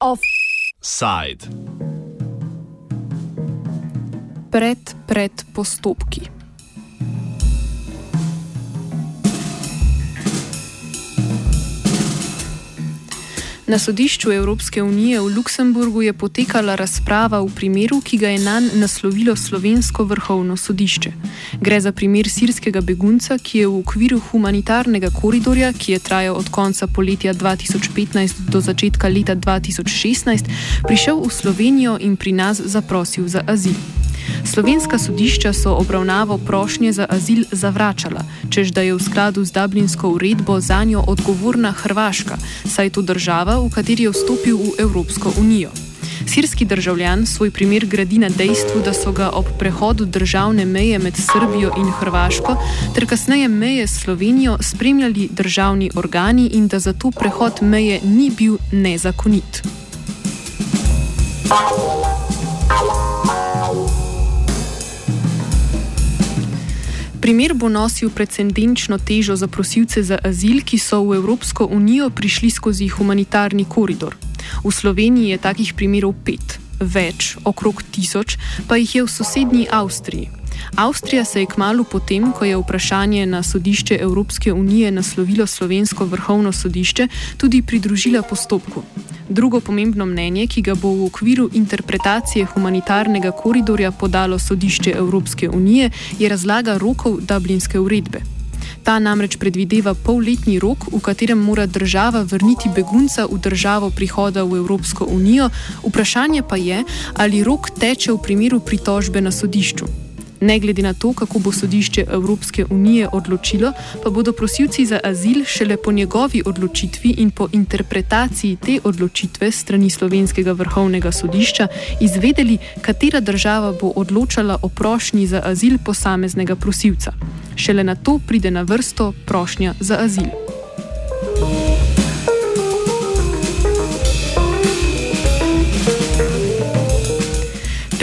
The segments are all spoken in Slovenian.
Offside. Pred, pred postopki. Na sodišču Evropske unije v Luksemburgu je potekala razprava v primeru, ki ga je nanj naslovilo slovensko vrhovno sodišče. Gre za primer sirskega begunca, ki je v okviru humanitarnega koridorja, ki je trajal od konca poletja 2015 do začetka leta 2016, prišel v Slovenijo in pri nas zaprosil za azil. Slovenska sodišča so obravnavo prošnje za azil zavračala, čež da je v skladu z Dublinsko uredbo za njo odgovorna Hrvaška, saj je to država, v kateri je vstopil v Evropsko unijo. Sirski državljan svoj primer gradi na dejstvu, da so ga ob prehodu državne meje med Srbijo in Hrvaško ter kasneje meje s Slovenijo spremljali državni organi in da zato prehod meje ni bil nezakonit. Primer bo nosil precedenčno težo za prosilce za azil, ki so v Evropsko unijo prišli skozi humanitarni koridor. V Sloveniji je takih primerov pet, več, okrog tisoč, pa jih je v sosednji Avstriji. Avstrija se je kmalo potem, ko je vprašanje na sodišče Evropske unije naslovilo slovensko vrhovno sodišče, tudi pridružila postopku. Drugo pomembno mnenje, ki ga bo v okviru interpretacije humanitarnega koridorja podalo sodišče Evropske unije, je razlaga rokov Dublinske uredbe. Ta namreč predvideva polletni rok, v katerem mora država vrniti begunca v državo prihoda v Evropsko unijo, vprašanje pa je, ali rok teče v primeru pritožbe na sodišču. Ne glede na to, kako bo sodišče Evropske unije odločilo, pa bodo prosilci za azil šele po njegovi odločitvi in po interpretaciji te odločitve strani Slovenskega vrhovnega sodišča izvedeli, katera država bo odločala o prošnji za azil posameznega prosilca. Šele na to pride na vrsto prošnja za azil.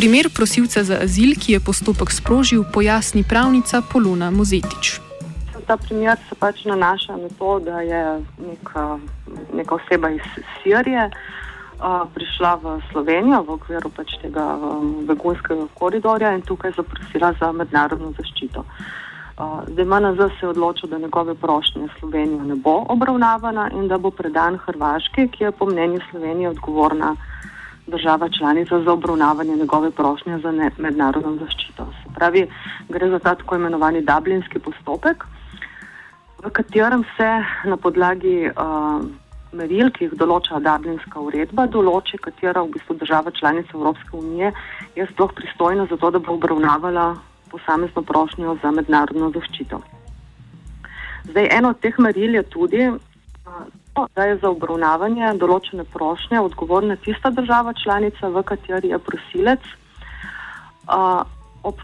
Primer prosilca za azil, ki je postopek sprožil, pojasni pravnica Polona Mozetič. Ta primer se pač nanaša na to, da je neka, neka oseba iz Sirije uh, prišla v Slovenijo v okviru pač tega um, begunskega koridorja in tukaj zaprosila za mednarodno zaščito. Uh, zdaj MNZ se je odločil, da njegove prošnje Slovenija ne bo obravnavana in da bo predan Hrvaški, ki je po mnenju Slovenije odgovorna država članica za obravnavanje njegove prošnje za ne, mednarodno zaščito. Se pravi, gre za ta tako imenovani dublinski postopek, v katerem se na podlagi uh, meril, ki jih določa dublinska uredba, določi, katera v bistvu država članica Evropske unije je sploh pristojna za to, da bo obravnavala posamezno prošnjo za mednarodno zaščito. Zdaj, eno od teh meril je tudi, da je za obravnavanje določene prošnje odgovorna tista država članica, v kateri je prosilec uh, ob,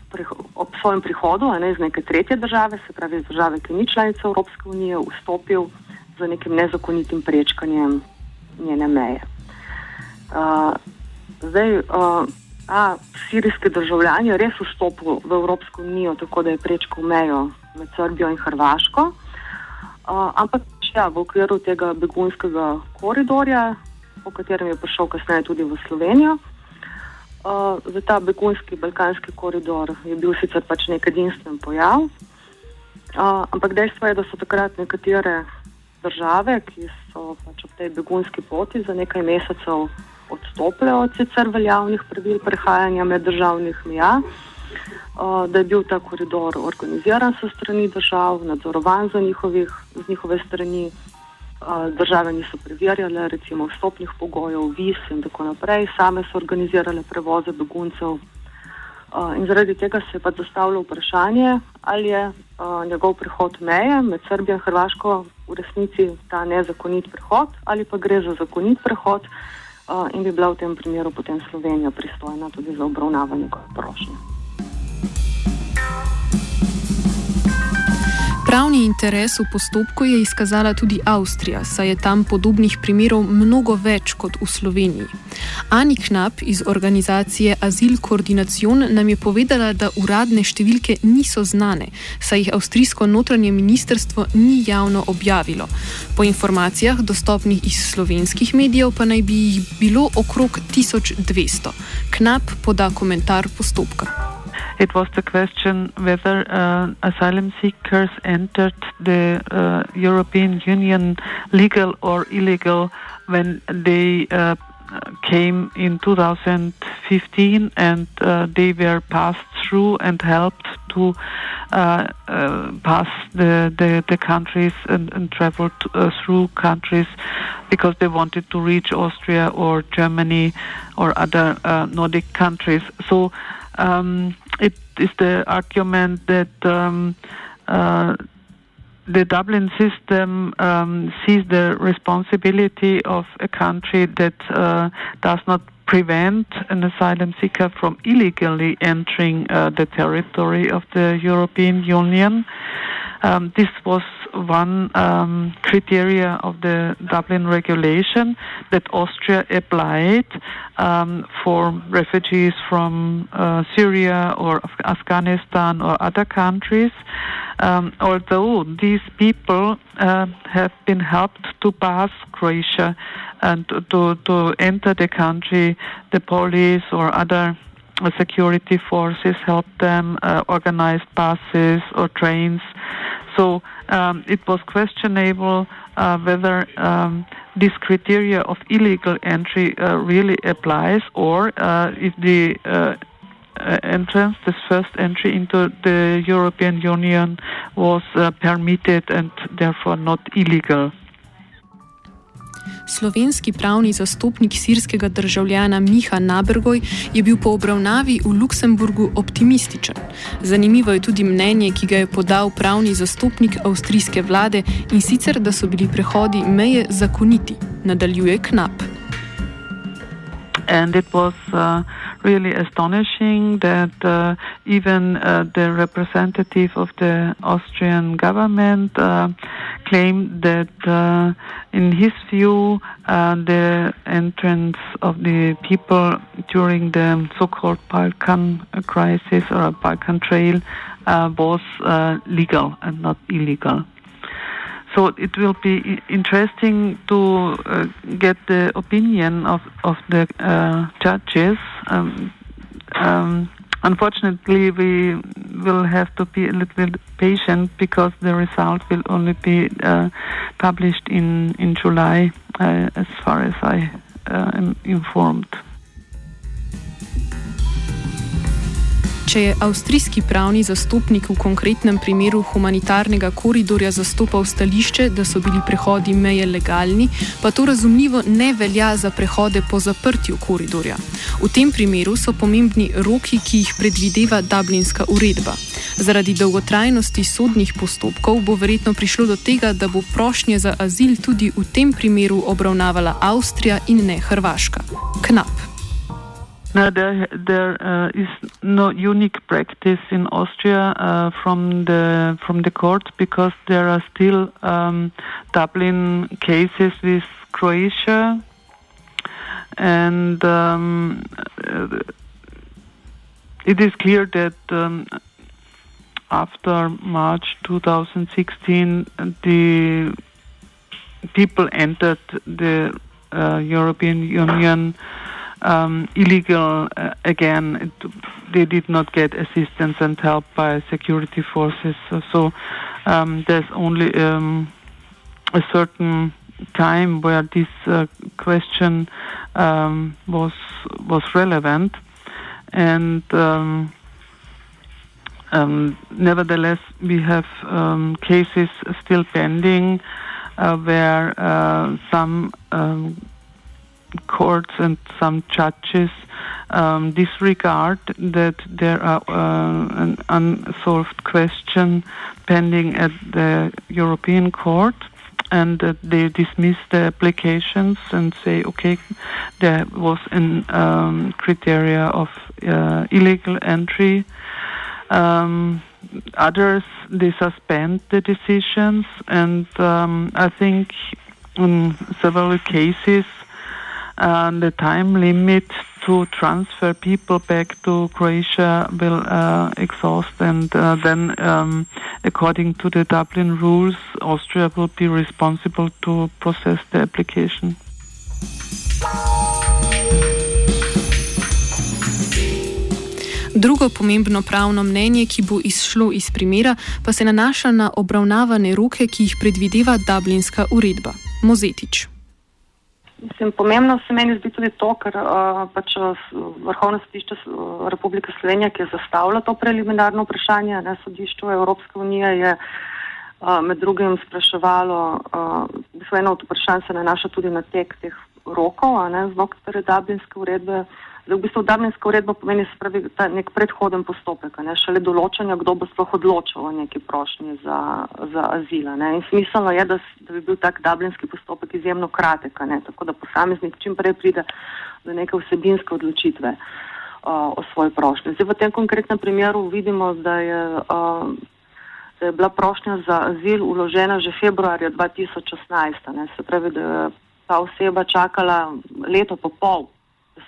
ob svojem prihodu ne, iz neke tretje države, se pravi iz države, ki ni članica Evropske unije, vstopil z nekim nezakonitim prečkanjem njene meje. Uh, zdaj, uh, a sirijski državljan je res vstopil v Evropsko unijo, tako da je prečkal mejo med Srbijo in Hrvaško, uh, ampak ja, v okviru tega begunskega koridorja, po katerem je prišel kasneje tudi v Slovenijo. Uh, za ta begunski balkanski koridor je bil sicer pač nek edinstven pojav, uh, ampak dejstvo je, da so takrat nekatere države, ki so pač ob tej begunski poti za nekaj mesecev odstopile od sicer veljavnih pravil prehajanja med državnih meja. Uh, da je bil ta koridor organiziran so strani držav, nadzorovan njihovih, z njihove strani. Države niso preverjale, recimo, vstopnih pogojev, vis in tako naprej, same so organizirale prevoze beguncev. In zaradi tega se je pa zastavilo vprašanje, ali je njegov prehod meje med Srbijo in Hrvaško v resnici ta nezakonit prehod, ali pa gre za zakonit prehod uh, in bi bila v tem primeru potem Slovenija pristojna tudi za obravnavanje prošnje. Pravni interes v postopku je izkazala tudi Avstrija, saj je tam podobnih primerov mnogo več kot v Sloveniji. Ani Knap iz organizacije Azil Koordinacion nam je povedala, da uradne številke niso znane, saj jih avstrijsko notranje ministerstvo ni javno objavilo. Po informacijah, dostopnih iz slovenskih medijev, pa naj bi jih bilo okrog 1200. Knap poda komentar postopka. It was the question whether uh, asylum seekers entered the uh, European Union legal or illegal when they uh, came in 2015 and uh, they were passed through and helped to uh, uh, pass the, the, the, countries and, and traveled through countries because they wanted to reach Austria or Germany or other Nordic countries. So um, it is the argument that um, uh, the Dublin system um, sees the responsibility of a country that uh, does not prevent an asylum seeker from illegally entering uh, the territory of the European Union. Um, this was one um, criteria of the Dublin regulation that Austria applied um, for refugees from uh, Syria or Afghanistan or other countries. Um, although these people uh, have been helped to pass Croatia and to, to enter the country, the police or other security forces help them uh, organize buses or trains. So um, it was questionable uh, whether um, this criteria of illegal entry uh, really applies or uh, if the uh, uh, entrance, this first entry into the European Union was permitted and therefore not illegal. Slovenski pravni zastopnik sirskega državljana Miha Nabergoj je bil po obravnavi v Luksemburgu optimističen. Zanimivo je tudi mnenje, ki ga je podal pravni zastopnik avstrijske vlade in sicer, da so bili prehodi meje zakoniti, nadaljuje Knap. And it was uh, really astonishing that uh, even uh, the representative of the Austrian government uh, claimed that, uh, in his view, uh, the entrance of the people during the so-called Balkan crisis or Balkan Trail was legal and not illegal. So it will be interesting to uh, get the opinion of, of the uh, judges. Um, um, unfortunately, we will have to be a little bit patient because the result will only be uh, published in, in July, uh, as far as I uh, am informed. Če je avstrijski pravni zastopnik v konkretnem primeru humanitarnega koridorja zastopal stališče, da so bili prehodi meje legalni, pa to razumljivo ne velja za prehode po zaprtju koridorja. V tem primeru so pomembni roki, ki jih predvideva Dublinska uredba. Zaradi dolgotrajnosti sodnih postopkov bo verjetno prišlo do tega, da bo prošnje za azil tudi v tem primeru obravnavala Avstrija in ne Hrvaška. Knap. No, there there uh, is no unique practice in Austria uh, from the from the court because there are still um, Dublin cases with Croatia, and um, uh, it is clear that um, after March 2016, the people entered the uh, European Union um, illegal uh, again. It, they did not get assistance and help by security forces. So, so um, there's only um, a certain time where this uh, question um, was was relevant, and um, um, nevertheless we have cases still pending uh, where uh, some courts and some judges um, disregard that there are uh, an unsolved question pending at the European Court and that they dismiss the applications and say, okay, there was an um, criteria of uh, illegal entry. Um, others they suspend the decisions, and um, I think in several cases uh, the time limit to transfer people back to Croatia will uh, exhaust, and uh, then, um, according to the Dublin rules, Austria will be responsible to process the application. Drugo pomembno pravno mnenje, ki bo izšlo iz primera, pa se nanaša na obravnavane roke, ki jih predvideva Dublinska uredba. Mozetič. Mislim, pomembno se meni zdi tudi to, ker uh, pač Vrhovno sodišče Republike Slovenije, ki je zastavilo to preliminarno vprašanje, ne sodišče Evropske unije, je uh, med drugim spraševalo, uh, eno od vprašanj se nanaša tudi na tek teh rokov, znotraj Dublinske uredbe. Da v bistvu Dublinska uredba pomeni spravi, ta nek predhoden postopek, ne, šele določanja, kdo bo sploh odločil o neki prošnji za, za azila. Ne. In smiselno je, da, da bi bil tak Dublinski postopek izjemno kratek, ne, tako da posameznik čim prej pride do neke vsebinske odločitve uh, o svoji prošnji. Zdaj v tem konkretnem primeru vidimo, da je, uh, da je bila prošnja za azil uložena že februarja 2016, ne, se pravi, da je ta oseba čakala leto pa pol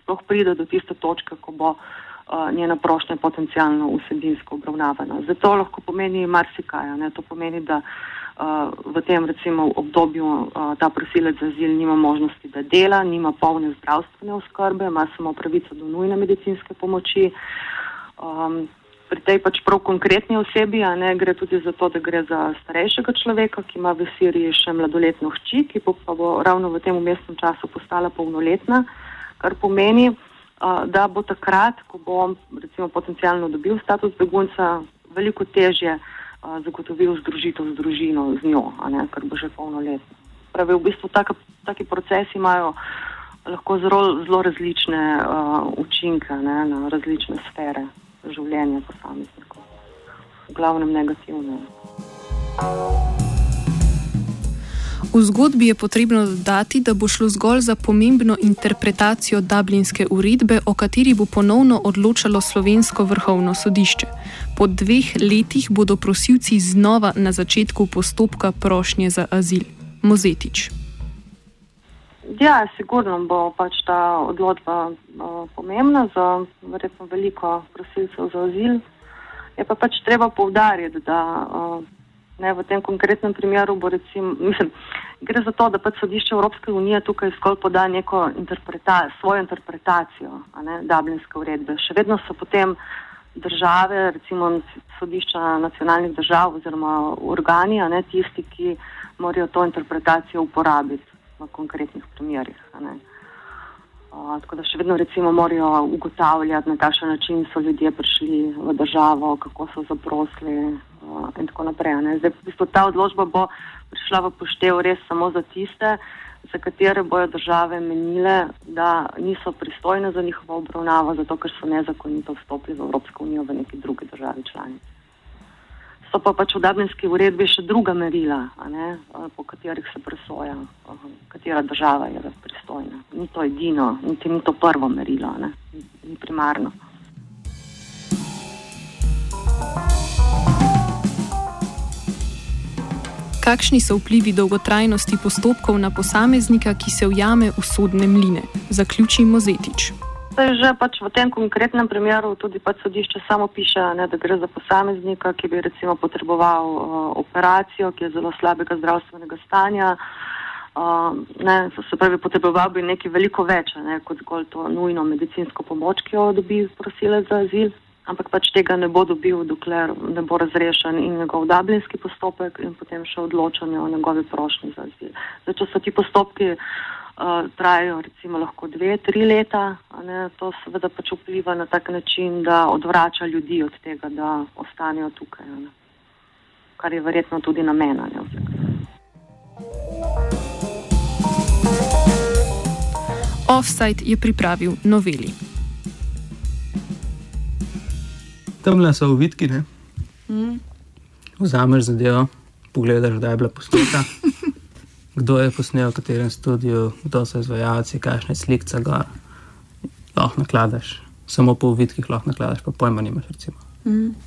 sploh pride do tiste točke, ko bo uh, njena prošnja potencijalno vsebinsko obravnavana. Zato lahko pomeni marsikaj. Ne? To pomeni, da uh, v tem recimo obdobju uh, ta prosilec za azil nima možnosti, da dela, nima polne zdravstvene oskrbe, ima samo pravico do nujne medicinske pomoči. Um, Pri tej pač prav konkretni osebi, a ne gre tudi za to, da gre za starejšega človeka, ki ima v Siriji še mladoletno hči, ki pa bo ravno v tem umestnem času postala polnoletna. Uh, kar pomeni, uh, da bo takrat, ko bo recimo potencialno dobil status begunca, veliko težje uh, zagotovil združitev z družino, z njo, ne, ker bo že polnoletno. Pravi, v bistvu tak, taki procesi imajo lahko zelo, zelo različne uh, učinke ne, na različne sfere življenja posameznikov, v glavnem negativne. V zgodbi je potrebno dodati, da bo šlo zgolj za pomembno interpretacijo Dublinske uredbe, o kateri bo ponovno odločalo slovensko vrhovno sodišče. Po dveh letih bodo prosilci znova na začetku postopka prošnje za azil. Mozetič. Ja, sigurno bo pač ta odločba uh, pomembna za verjetno veliko prosilcev za azil. Je pa pač treba povdariti, da uh, Ne, v tem konkretnem primeru bo recimo, mislim, gre za to, da pač sodišče Evropske unije tukaj zgolj poda neko interpreta, svojo interpretacijo ne, Dublinske uredbe. Še vedno so potem države, recimo sodišča nacionalnih držav oziroma organi, ne, tisti, ki morajo to interpretacijo uporabiti v konkretnih primerjih. Uh, tako da še vedno recimo morajo ugotavljati, na kakšen način so ljudje prišli v državo, kako so zaprosili, in tako naprej. Zdaj, v bistvu, ta odločba bo prišla v poštev res samo za tiste, za katere bojo države menile, da niso pristojne za njihovo obravnavo, zato ker so nezakonito vstopili v Evropsko unijo v neki drugi državi članici. So pa pač v Dublinski uredbi še druga merila, ne, po katerih se presoja, katera država je pristojna. Ni to edino, niti ni to prvo merilo, ne, ni primarno. Kakšni so vplivi dolgotrajnosti postopkov na posameznika, ki se ujame v sodne mline? Zaključi Mozetič. Že pač v tem konkretnem primeru tudi pač sodišče samo piše, ne, da gre za posameznika, ki bi recimo potreboval uh, operacijo, ki je zelo slabega zdravstvenega stanja. Uh, ne, se pravi, potreboval bi nekaj veliko več, ne, kot zgolj to nujno medicinsko pomoč, ki jo dobi prosilec za azil ampak pač tega ne bo dobil, dokler ne bo razrešen in njegov dublinski postopek in potem še odločanje o njegovi prošnji za azil. Zdaj, če so ti postopki uh, trajajo recimo lahko dve, tri leta, ne, to seveda pač vpliva na tak način, da odvrača ljudi od tega, da ostanejo tukaj, ne, kar je verjetno tudi namena. Offside je pripravil noveli. Tam le so uvidki. Mm. Vzameš zadevo, pogledaš, da je bila posneta, kdo je posnel, v katerem studiu, kdo so izvajalci, kakšne slike gor. Lahko nakladaš, samo po uvidkih lahko nakladaš, pa pojma nimaš. Mm.